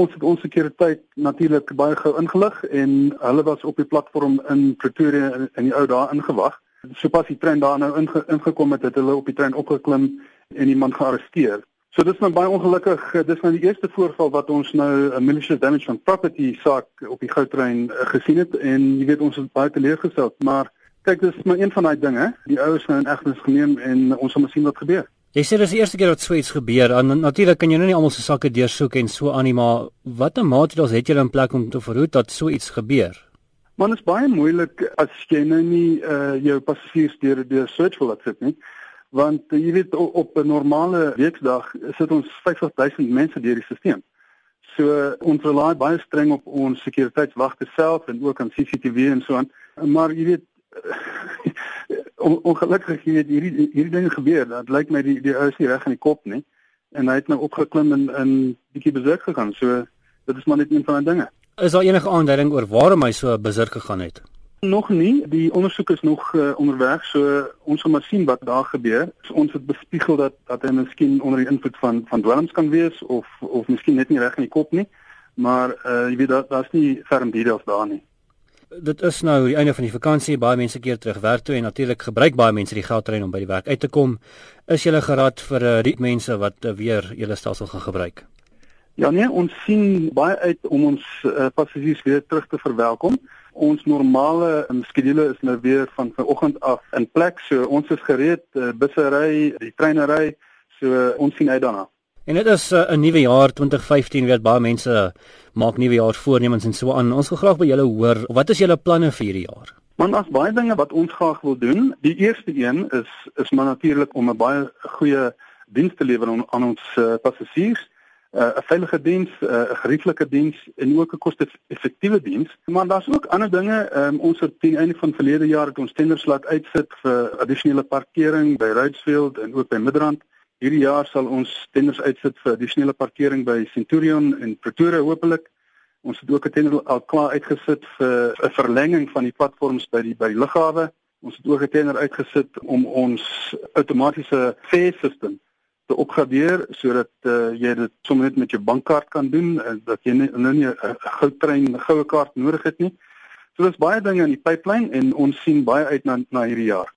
ons het ons sekuriteit natuurlik baie gou ingelig en hulle was op die platform in Pretoria in, in die ou dae ingewag. Sopas die trein daar nou inge, ingekom het, het hulle op die trein opgeklim en iemand gearresteer. So dis nou baie ongelukkig. Dis nou die eerste voorval wat ons nou 'n malicious damage van property saak op die goudtrein uh, gesien het en jy weet ons is baie teleurgesteld, maar kyk dis maar een van daai dinge. Die ouers nou in egtenis geneem en ons sal maar sien wat gebeur. Jy sê dis die eerste keer dat so iets gebeur. Natuurlik kan jy nou nie almal se sakke deursoek en so aan nie, maar watter maatreëls het julle in plek om te verhoed dat so iets gebeur? Man is baie moeilik as jy nou nie uh jou passasiers deur deur search wil laat sit nie. Want uh, jy weet op, op 'n normale weekdag sit ons 50000 mense deur die stelsel. So ons rely baie streng op ons sekuriteitswagte self en ook aan CCTV en so aan. Maar jy weet on, ongelukkig weet hierdie hierdie dinge gebeur. Dat lyk my die die ou is nie reg in die kop nie. En hy het nou opgeklim en in bietjie besurk gegaan. So dit is maar net een van die dinge. Is daar enige aanduiding oor waarom hy so besurk gegaan het? Nog nie. Die ondersoek is nog uh, onderweg. So ons gaan maar sien wat daar gebeur. So, ons het bespiegel dat dat hy miskien onder die invloed van van dwelms kan wees of of miskien net nie reg in die kop nie. Maar uh, jy weet daar's nie ferm details daar nie dit is nou die einde van die vakansie, baie mense keer terug werk toe en natuurlik gebruik baie mense die geldtrein om by die werk uit te kom. Is jy gerad vir uh, die mense wat uh, weer julle stelsel gaan gebruik? Ja nee, ons sien baie uit om ons uh, passasiers weer terug te verwelkom. Ons normale um, skedule is nou weer van vanoggend af in plek. So ons is gereed, uh, busse ry, die treine ry. So uh, ons sien uit daarna. En dit is 'n uh, nuwe jaar 2015 weet baie mense maak nuwe jaar voornemens en so aan. Ons wil graag by julle hoor, wat is julle planne vir hierdie jaar? Man, as baie dinge wat ons graag wil doen. Die eerste een is is maar natuurlik om 'n baie goeie diens te lewer aan, aan ons uh, passasiers. Uh, 'n uh, veilige diens, 'n uh, gerieflike diens en ook 'n koste-effektiewe diens. Maar daar's ook ander dinge. Um, ons het teen einde van verlede jaar het ons tenders laat uitsit vir addisionele parkering by Ridefield en ook by Midrand. Hierdie jaar sal ons tenders uitsit vir addisionele parkering by Centurion en Pretoria hopelik. Ons het ook 'n tender al klaar uitgesit vir 'n verlenging van die platforms by die by die lughawe. Ons het ook 'n tender uitgesit om ons outomatiese fare system te opgradeer sodat uh, jy dit sommer net met jou bankkaart kan doen en uh, dat jy nou nie 'n goudtrein, 'n goue kaart nodig het nie. So daar's baie dinge in die pipeline en ons sien baie uit na na hierdie jaar.